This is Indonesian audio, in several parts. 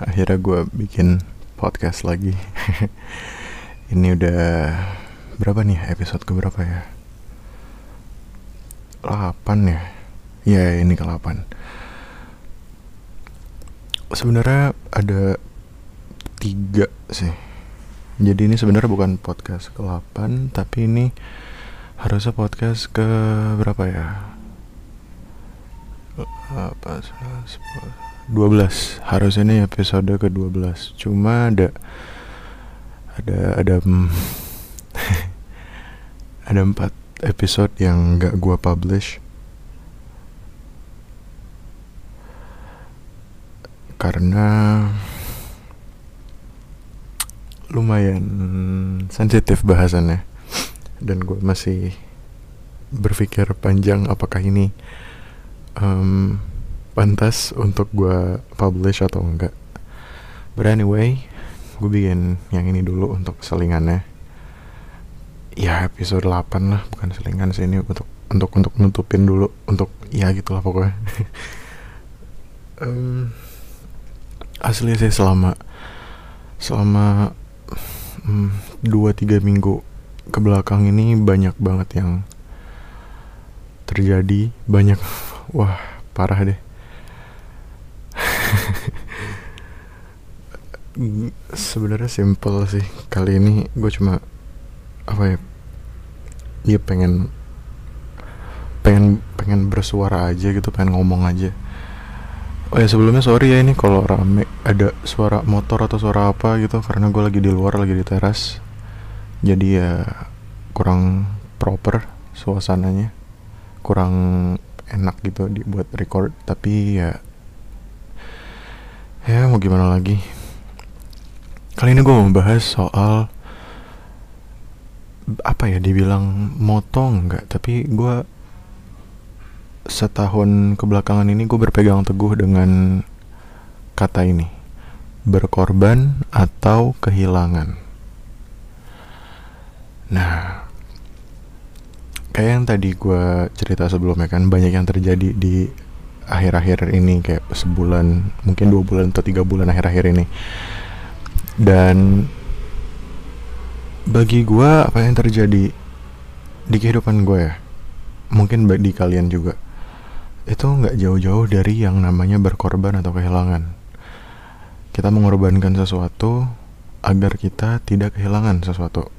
akhirnya gue bikin podcast lagi. Ini udah berapa nih? Episode ke berapa ya? 8 ya? Ya ini ke 8 Sebenarnya ada tiga sih. Jadi ini sebenarnya bukan podcast ke 8 Tapi ini harusnya podcast ke berapa ya? Apa 12 harusnya ini episode ke 12 cuma ada ada ada ada empat episode yang gak gua publish. Karena lumayan sensitif bahasannya. Dan gue masih berpikir panjang apakah ini um, pantas untuk gue publish atau enggak. But anyway, gue bikin yang ini dulu untuk selingannya. Ya episode 8 lah, bukan selingan sih ini untuk untuk untuk nutupin dulu untuk ya gitulah pokoknya. um, asli sih selama selama um, dua tiga minggu ke belakang ini banyak banget yang terjadi banyak wah parah deh sebenarnya simple sih. Kali ini gue cuma apa ya dia pengen pengen pengen bersuara aja gitu pengen ngomong aja. Oh ya sebelumnya sorry ya ini kalau rame ada suara motor atau suara apa gitu karena gue lagi di luar lagi di teras. Jadi ya kurang proper suasananya. Kurang enak gitu dibuat record. Tapi ya ya mau gimana lagi kali ini gue mau bahas soal apa ya dibilang motong nggak? Tapi gue setahun kebelakangan ini gue berpegang teguh dengan kata ini berkorban atau kehilangan. Nah kayak yang tadi gue cerita sebelumnya kan banyak yang terjadi di akhir-akhir ini kayak sebulan mungkin dua bulan atau tiga bulan akhir-akhir ini dan bagi gue apa yang terjadi di kehidupan gue ya mungkin di kalian juga itu nggak jauh-jauh dari yang namanya berkorban atau kehilangan. Kita mengorbankan sesuatu agar kita tidak kehilangan sesuatu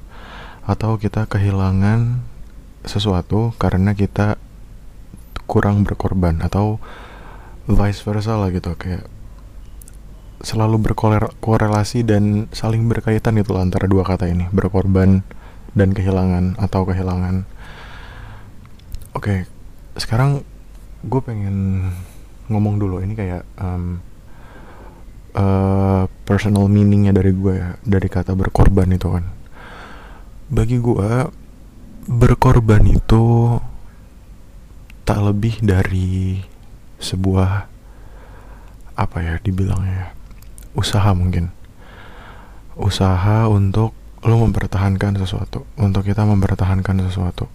atau kita kehilangan sesuatu karena kita kurang berkorban atau vice versa lah gitu kayak selalu berkorelasi dan saling berkaitan itu antara dua kata ini. Berkorban dan kehilangan atau kehilangan. Oke sekarang gue pengen ngomong dulu. Ini kayak um, uh, personal meaningnya dari gue ya dari kata berkorban itu kan. Bagi gue berkorban itu tak lebih dari sebuah apa ya dibilangnya ya, usaha mungkin. Usaha untuk lo mempertahankan sesuatu untuk kita mempertahankan sesuatu.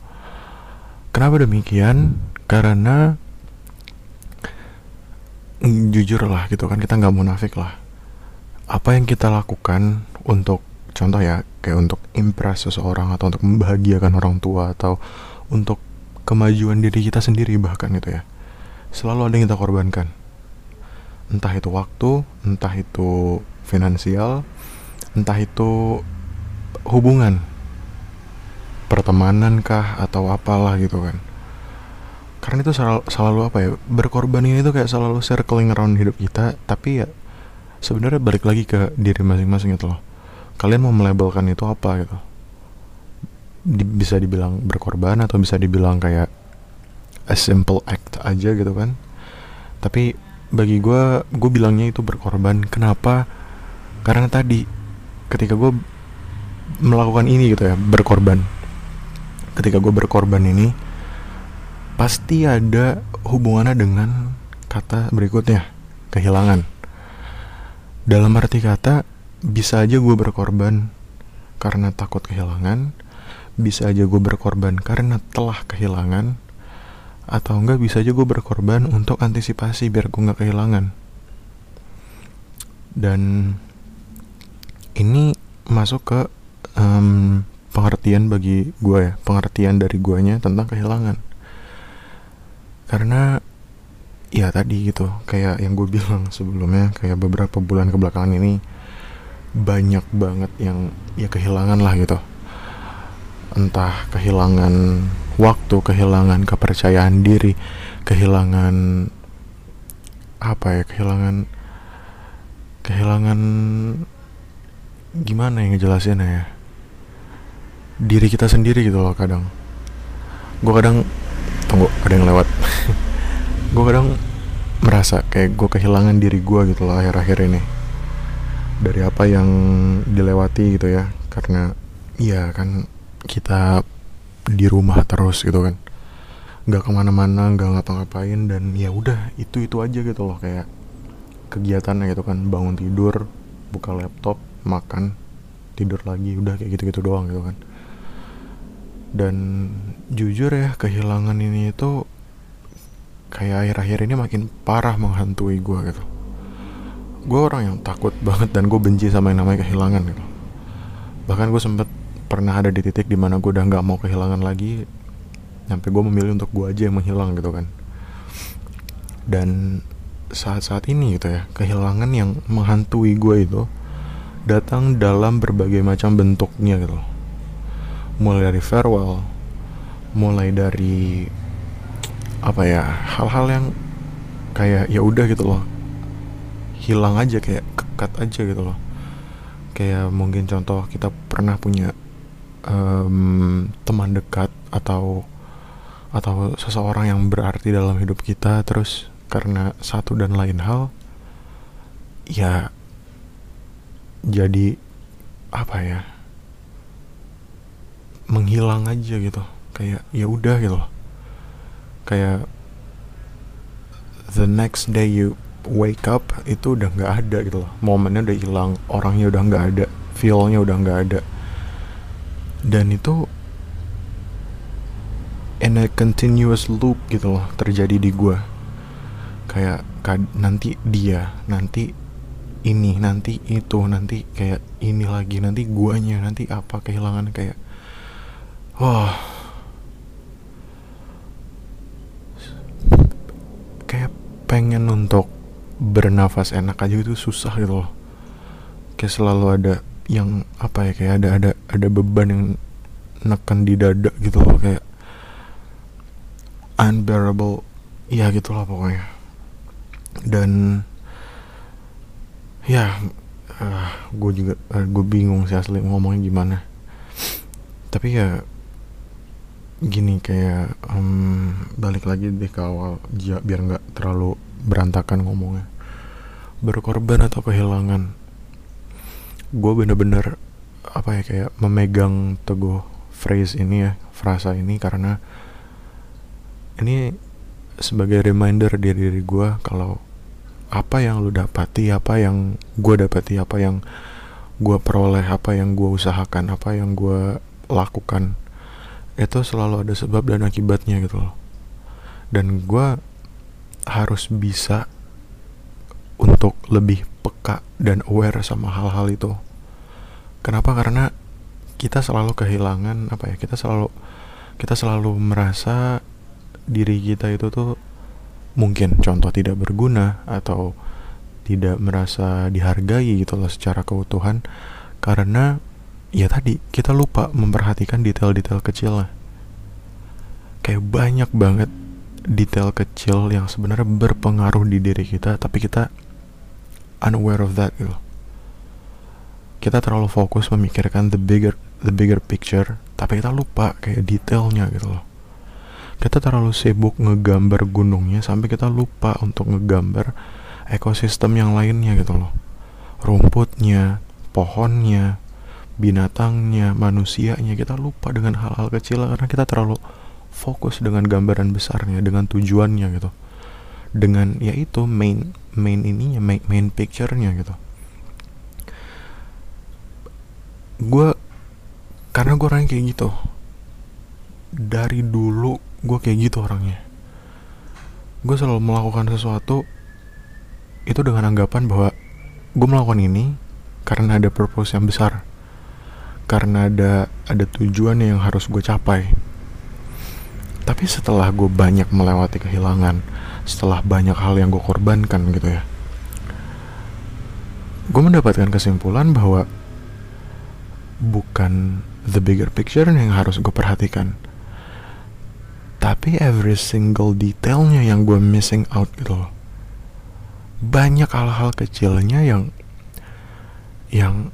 Kenapa demikian? Karena jujur lah gitu kan kita nggak munafik lah. Apa yang kita lakukan untuk contoh ya kayak untuk impress seseorang atau untuk membahagiakan orang tua atau untuk kemajuan diri kita sendiri bahkan gitu ya. Selalu ada yang kita korbankan entah itu waktu entah itu finansial entah itu hubungan. Pertemanan kah atau apalah gitu kan. Karena itu selalu, selalu apa ya berkorban ini tuh kayak selalu circling around hidup kita tapi ya sebenarnya balik lagi ke diri masing-masing gitu loh. Kalian mau melabelkan itu apa gitu. Di, bisa dibilang berkorban atau bisa dibilang kayak a simple act aja gitu kan. Tapi bagi gue gue bilangnya itu berkorban. Kenapa? Karena tadi ketika gue melakukan ini gitu ya berkorban. Ketika gue berkorban ini pasti ada hubungannya dengan kata berikutnya kehilangan. Dalam arti kata bisa aja gue berkorban karena takut kehilangan bisa aja gue berkorban karena telah kehilangan atau enggak bisa aja gue berkorban untuk antisipasi biar gue nggak kehilangan. Dan ini masuk ke um, pengertian bagi gue ya pengertian dari guanya tentang kehilangan. Karena ya tadi gitu kayak yang gue bilang sebelumnya kayak beberapa bulan kebelakangan ini banyak banget yang ya kehilangan lah gitu. Entah kehilangan waktu kehilangan kepercayaan diri kehilangan apa ya kehilangan kehilangan gimana yang ngejelasinnya ya? Diri kita sendiri gitu loh kadang. Gue kadang tunggu ada yang lewat. Gue kadang merasa kayak gue kehilangan diri gue gitu loh akhir-akhir ini. Dari apa yang dilewati gitu ya karena iya kan kita di rumah terus gitu kan. Nggak ke mana-mana nggak ngapa-ngapain dan ya udah itu itu aja gitu loh kayak kegiatannya gitu kan. Bangun tidur buka laptop makan tidur lagi udah kayak gitu-gitu doang gitu kan. Dan jujur ya kehilangan ini itu kayak akhir-akhir ini makin parah menghantui gue gitu. Gue orang yang takut banget dan gue benci sama yang namanya kehilangan gitu. Bahkan gue sempet pernah ada di titik di mana gue udah nggak mau kehilangan lagi sampai gue memilih untuk gue aja yang menghilang gitu kan. Dan saat-saat ini gitu ya kehilangan yang menghantui gue itu datang dalam berbagai macam bentuknya gitu. Mulai dari farewell mulai dari apa ya hal-hal yang kayak ya udah gitu loh hilang aja kayak kekat aja gitu loh. Kayak mungkin contoh kita pernah punya um, teman dekat atau atau seseorang yang berarti dalam hidup kita terus karena satu dan lain hal ya jadi apa ya menghilang aja gitu. Kayak ya udah gitu loh. Kayak the next day you wake up itu udah nggak ada gitu loh. Momennya udah hilang orangnya udah nggak ada feelnya udah nggak ada dan itu in a continuous loop gitu loh terjadi di gue kayak nanti dia nanti ini nanti itu nanti kayak ini lagi nanti guanya nanti apa kehilangan kayak wah. Kayak pengen untuk bernafas enak aja itu susah gitu loh. Kayak selalu ada yang apa ya kayak ada ada ada beban yang neken di dada gitu loh kayak unbearable ya gitulah pokoknya. Dan ya uh, gue juga uh, gue bingung sih asli ngomongnya gimana. Tapi ya gini kayak um, balik lagi deh ke awal biar nggak terlalu berantakan ngomongnya. Berkorban atau kehilangan gue bener-bener apa ya kayak memegang teguh phrase ini ya frasa ini karena ini sebagai reminder di diri gue kalau apa yang lu dapati apa yang gue dapati apa yang gue peroleh apa yang gue usahakan apa yang gue lakukan itu selalu ada sebab dan akibatnya gitu loh. Dan gue harus bisa untuk lebih peka dan aware sama hal-hal itu. Kenapa? Karena kita selalu kehilangan apa ya kita selalu kita selalu merasa diri kita itu tuh mungkin contoh tidak berguna atau tidak merasa dihargai gitu loh secara keutuhan. Karena ya tadi kita lupa memperhatikan detail-detail kecilnya kayak banyak banget detail kecil yang sebenarnya berpengaruh di diri kita tapi kita unaware of that gitu. Kita terlalu fokus memikirkan the bigger the bigger picture tapi kita lupa kayak detailnya gitu loh. Kita terlalu sibuk ngegambar gunungnya sampai kita lupa untuk ngegambar ekosistem yang lainnya gitu loh. Rumputnya pohonnya binatangnya, manusianya kita lupa dengan hal-hal kecil karena kita terlalu fokus dengan gambaran besarnya, dengan tujuannya gitu. Dengan yaitu main main ininya, main, main picture-nya gitu. Gue karena gue orangnya kayak gitu. Dari dulu gue kayak gitu orangnya. Gue selalu melakukan sesuatu itu dengan anggapan bahwa gue melakukan ini karena ada purpose yang besar karena ada ada tujuan yang harus gue capai tapi setelah gue banyak melewati kehilangan setelah banyak hal yang gue korbankan gitu ya. Gue mendapatkan kesimpulan bahwa bukan the bigger picture yang harus gue perhatikan. Tapi every single detailnya yang gue missing out gitu loh. Banyak hal-hal kecilnya yang yang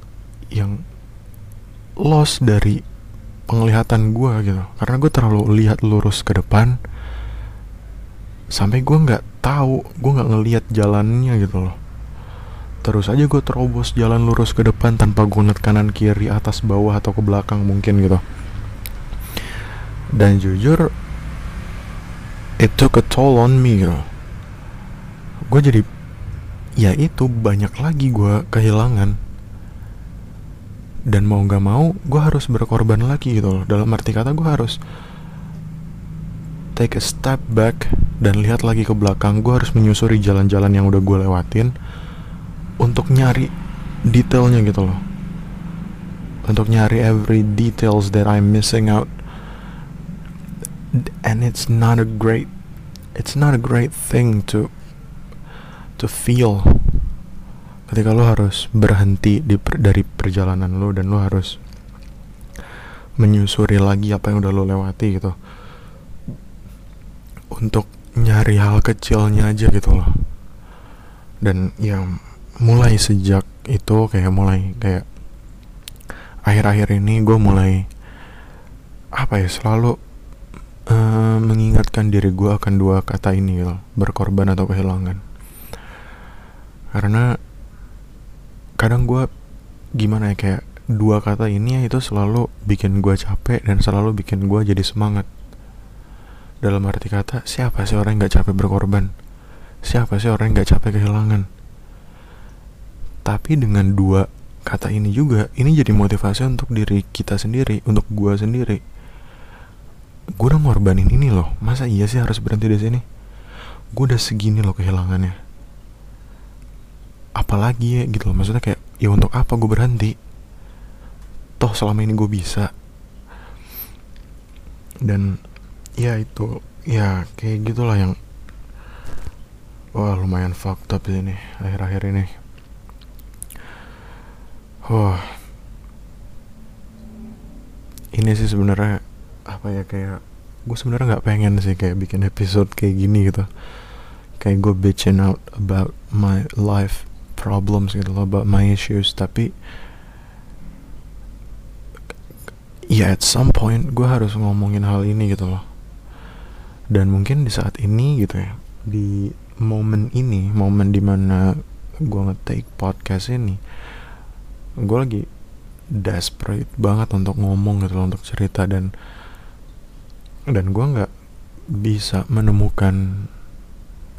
yang lost dari penglihatan gue gitu. Karena gue terlalu lihat lurus ke depan sampai gue nggak tahu gue nggak ngelihat jalannya gitu loh. Terus aja gue terobos jalan lurus ke depan tanpa gue kanan kiri atas bawah atau ke belakang mungkin gitu. Dan jujur it took a toll on me gitu. Gue jadi ya itu banyak lagi gue kehilangan. Dan mau gak mau gue harus berkorban lagi gitu loh. Dalam arti kata gue harus take a step back dan lihat lagi ke belakang gue harus menyusuri jalan-jalan yang udah gue lewatin untuk nyari detailnya gitu loh. Untuk nyari every details that I'm missing out. And it's not a great it's not a great thing to to feel ketika lo harus berhenti di per, dari perjalanan lo dan lo harus menyusuri lagi apa yang udah lo lewati gitu untuk nyari hal kecilnya aja gitu loh. Dan yang mulai sejak itu kayak mulai kayak akhir-akhir ini gue mulai apa ya selalu uh, mengingatkan diri gue akan dua kata ini gitu berkorban atau kehilangan. Karena kadang gue gimana ya kayak dua kata ini ya itu selalu bikin gue capek dan selalu bikin gue jadi semangat dalam arti kata siapa sih orang yang gak capek berkorban? Siapa sih orang yang gak capek kehilangan? Tapi dengan dua kata ini juga ini jadi motivasi untuk diri kita sendiri untuk gue sendiri. Gue udah ngorbanin ini loh. Masa iya sih harus berhenti di sini? Gue udah segini loh kehilangannya. Apalagi ya gitu loh. Maksudnya kayak ya untuk apa gue berhenti? Toh selama ini gue bisa. Dan ya itu ya kayak gitulah yang wah lumayan fucked up ini akhir-akhir ini. Wah. Ini sih sebenarnya apa ya kayak gue sebenarnya nggak pengen sih kayak bikin episode kayak gini gitu. Kayak gue bitching out about my life problems gitu loh about my issues tapi ya at some point gue harus ngomongin hal ini gitu loh dan mungkin di saat ini gitu ya di momen ini momen di mana gue nge-take podcast ini gue lagi desperate banget untuk ngomong gitu loh untuk cerita dan dan gue nggak bisa menemukan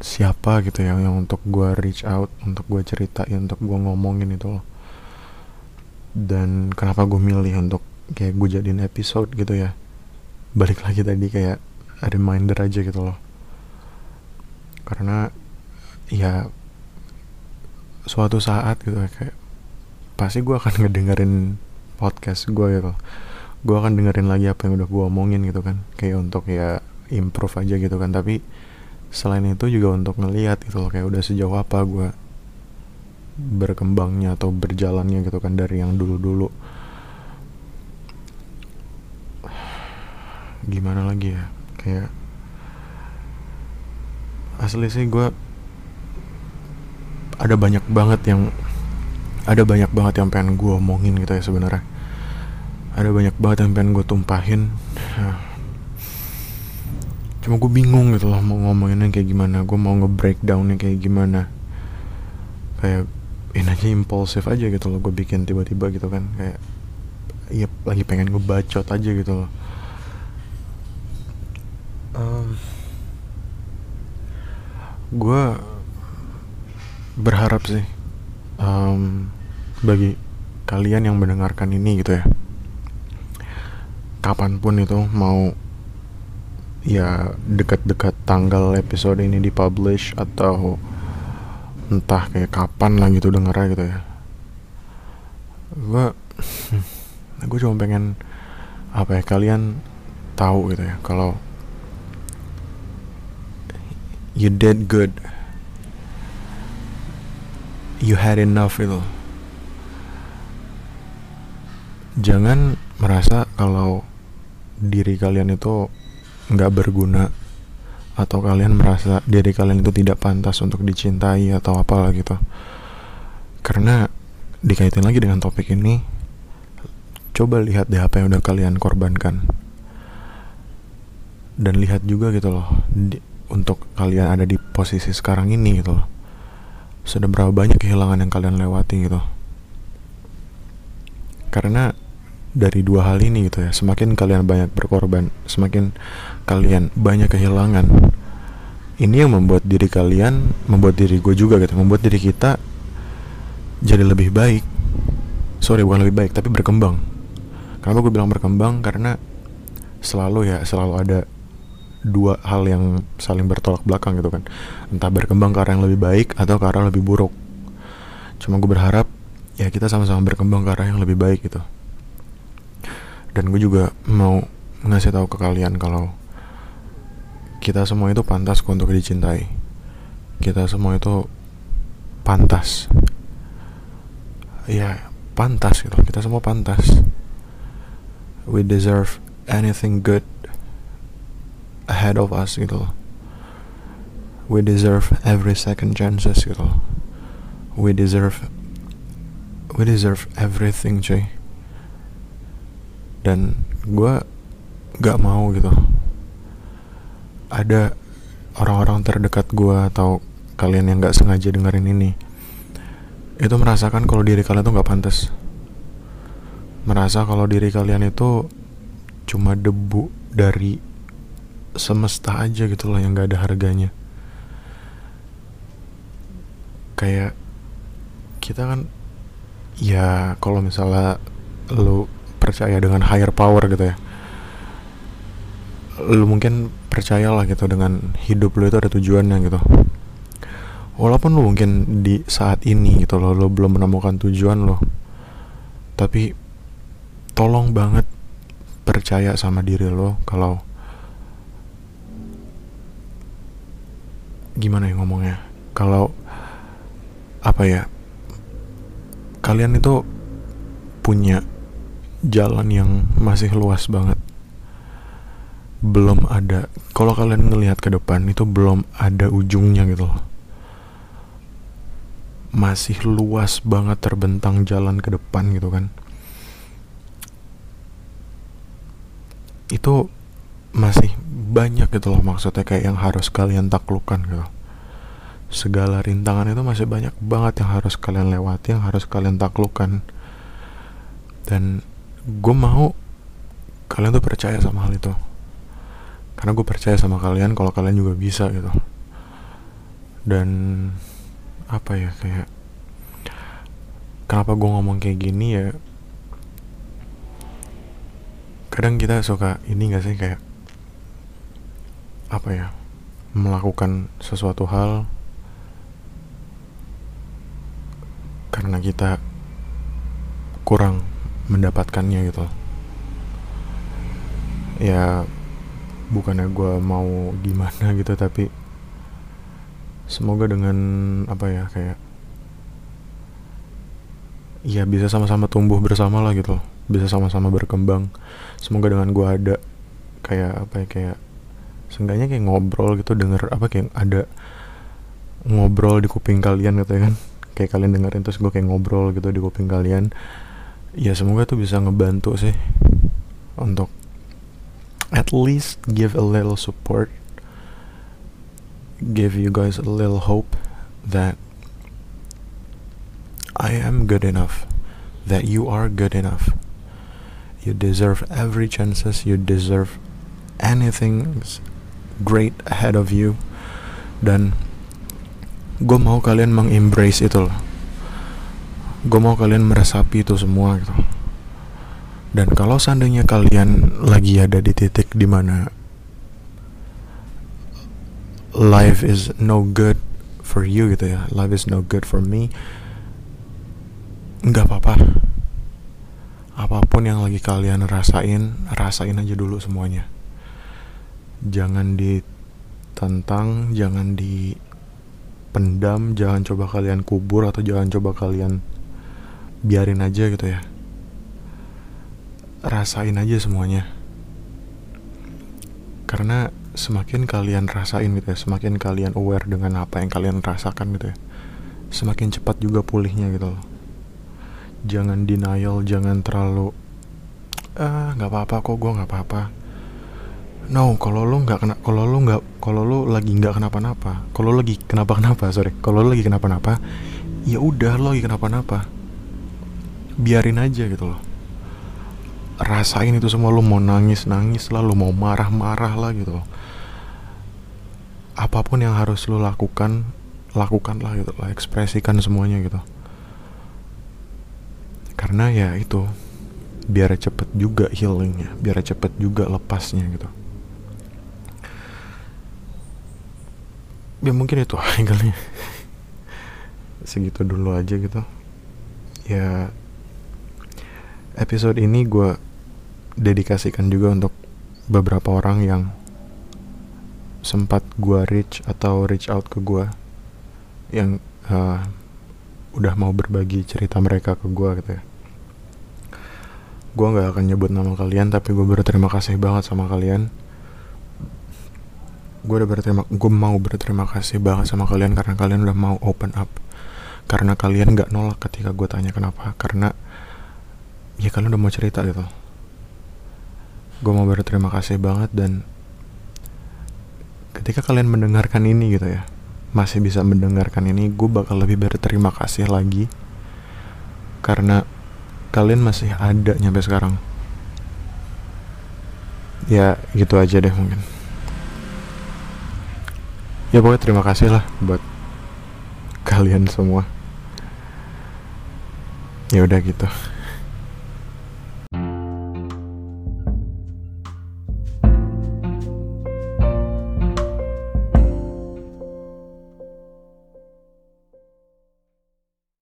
siapa gitu ya yang untuk gue reach out untuk gue ceritain untuk gue ngomongin itu loh. Dan kenapa gue milih untuk kayak gue jadiin episode gitu ya balik lagi tadi kayak reminder aja gitu loh. Karena ya suatu saat gitu ya kayak pasti gue akan ngedengerin podcast gue gitu. Gue akan dengerin lagi apa yang udah gue omongin gitu kan. Kayak untuk ya improve aja gitu kan. Tapi selain itu juga untuk ngeliat gitu loh kayak udah sejauh apa gue berkembangnya atau berjalannya gitu kan dari yang dulu-dulu. Gimana lagi ya kayak asli sih gue ada banyak banget yang ada banyak banget yang pengen gue omongin gitu ya sebenarnya. Ada banyak banget yang pengen gue tumpahin. Cuma gue bingung gitu loh mau ngomonginnya kayak gimana. Gue mau nge-breakdownnya kayak gimana. Kayak ini aja impulsif aja gitu loh gue bikin tiba-tiba gitu kan. Kayak iya lagi pengen ngebacot aja gitu loh um, gue berharap sih um, bagi kalian yang mendengarkan ini gitu ya kapan pun itu mau ya dekat-dekat tanggal episode ini dipublish atau entah kayak kapan lah gitu dengernya gitu ya. Gue gue cuma pengen apa ya kalian tahu gitu ya kalau you did good. You had enough itu jangan merasa kalau diri kalian itu nggak berguna atau kalian merasa diri kalian itu tidak pantas untuk dicintai atau apalah gitu. Karena dikaitin lagi dengan topik ini coba lihat deh apa yang udah kalian korbankan. Dan lihat juga gitu loh untuk kalian ada di posisi sekarang ini gitu loh. Sudah berapa banyak kehilangan yang kalian lewati gitu. Karena dari dua hal ini gitu ya semakin kalian banyak berkorban semakin kalian banyak kehilangan ini yang membuat diri kalian membuat diri gue juga gitu membuat diri kita jadi lebih baik. Sorry bukan lebih baik tapi berkembang. Kenapa gue bilang berkembang? Karena selalu ya selalu ada dua hal yang saling bertolak belakang gitu kan. Entah berkembang ke arah yang lebih baik atau ke arah lebih buruk. Cuma gue berharap ya kita sama-sama berkembang ke arah yang lebih baik gitu. Dan gue juga mau ngasih tahu ke kalian kalau kita semua itu pantas untuk dicintai. Kita semua itu pantas. Ya pantas gitu. Kita semua pantas. We deserve anything good ahead of us gitu we deserve every second chances gitu we deserve we deserve everything cuy. Dan gue gak mau gitu. Ada orang-orang terdekat gue atau kalian yang gak sengaja dengerin ini itu merasakan kalau diri kalian tuh gak pantas. Merasa kalau diri kalian itu cuma debu dari semesta aja gitu loh yang gak ada harganya. Kayak kita kan ya kalau misalnya lu percaya dengan higher power gitu ya lu mungkin percayalah gitu dengan hidup lu itu ada tujuannya gitu. Walaupun lu mungkin di saat ini gitu loh lu belum menemukan tujuan lo tapi tolong banget percaya sama diri lo kalau gimana ya ngomongnya? Kalau apa ya kalian itu punya jalan yang masih luas banget. Belum ada kalau kalian ngelihat ke depan itu belum ada ujungnya gitu loh. Masih luas banget terbentang jalan ke depan gitu kan. Itu masih banyak gitu loh maksudnya kayak yang harus kalian taklukkan gitu. Segala rintangan itu masih banyak banget yang harus kalian lewati yang harus kalian taklukkan. Dan gue mau kalian tuh percaya sama hal itu. Karena gue percaya sama kalian kalau kalian juga bisa gitu. Dan apa ya kayak kenapa gue ngomong kayak gini ya? Kadang kita suka ini gak sih kayak apa ya melakukan sesuatu hal karena kita kurang mendapatkannya gitu. Ya bukannya gue mau gimana gitu tapi semoga dengan apa ya kayak ya bisa sama-sama tumbuh bersama lah gitu. Bisa sama-sama berkembang. Semoga dengan gue ada kayak apa ya kayak seenggaknya kayak ngobrol gitu denger apa kayak ada ngobrol di kuping kalian gitu ya kan. Kayak kalian dengerin terus gue kayak ngobrol gitu di kuping kalian. Ya semoga tuh bisa ngebantu sih untuk at least give a little support give you guys a little hope that I am good enough that you are good enough. You deserve every chances you deserve anything great ahead of you. Dan gue mau kalian mengembrace itu loh. Gue mau kalian meresapi itu semua gitu. Dan kalau seandainya kalian lagi ada di titik di mana life is no good for you gitu ya life is no good for me nggak apa-apa. Apa pun yang lagi kalian rasain rasain aja dulu semuanya jangan ditentang jangan dipendam jangan coba kalian kubur atau jangan coba kalian biarin aja gitu ya. Rasain aja semuanya. Karena semakin kalian rasain gitu ya semakin kalian aware dengan apa yang kalian rasakan gitu ya semakin cepat juga pulihnya gitu loh. Jangan denial jangan terlalu ah nggak apa-apa kok gue nggak apa-apa no kalau lo nggak kena kalau lo nggak kalau lo lagi nggak kenapa-napa kalau lagi kenapa-kenapa sorry kalau lo lagi kenapa-napa ya udah lo lagi kenapa-napa. Biarin aja gitu loh. Rasain itu semua lo mau nangis nangis lah lo mau marah marah lah gitu loh. Apa pun yang harus lo lakukan lakukan lah gitu lah ekspresikan semuanya gitu. Karena ya itu biar cepet juga healingnya biar cepet juga lepasnya gitu ya mungkin itu angle segitu dulu aja gitu. Ya episode ini gue dedikasikan juga untuk beberapa orang yang sempat gue reach atau reach out ke gue yang uh, udah mau berbagi cerita mereka ke gue gitu ya. Gue nggak akan nyebut nama kalian tapi gue berterima kasih banget sama kalian gue udah berterima gue mau berterima kasih banget sama kalian karena kalian udah mau open up. Karena kalian nggak nolak ketika gue tanya kenapa. Karena ya kalian udah mau cerita gitu. Gue mau berterima kasih banget dan ketika kalian mendengarkan ini gitu ya masih bisa mendengarkan ini gue bakal lebih berterima kasih lagi. Karena kalian masih ada nyampe sekarang. Ya gitu aja deh mungkin ya pokoknya terima kasih lah buat kalian semua. Ya udah gitu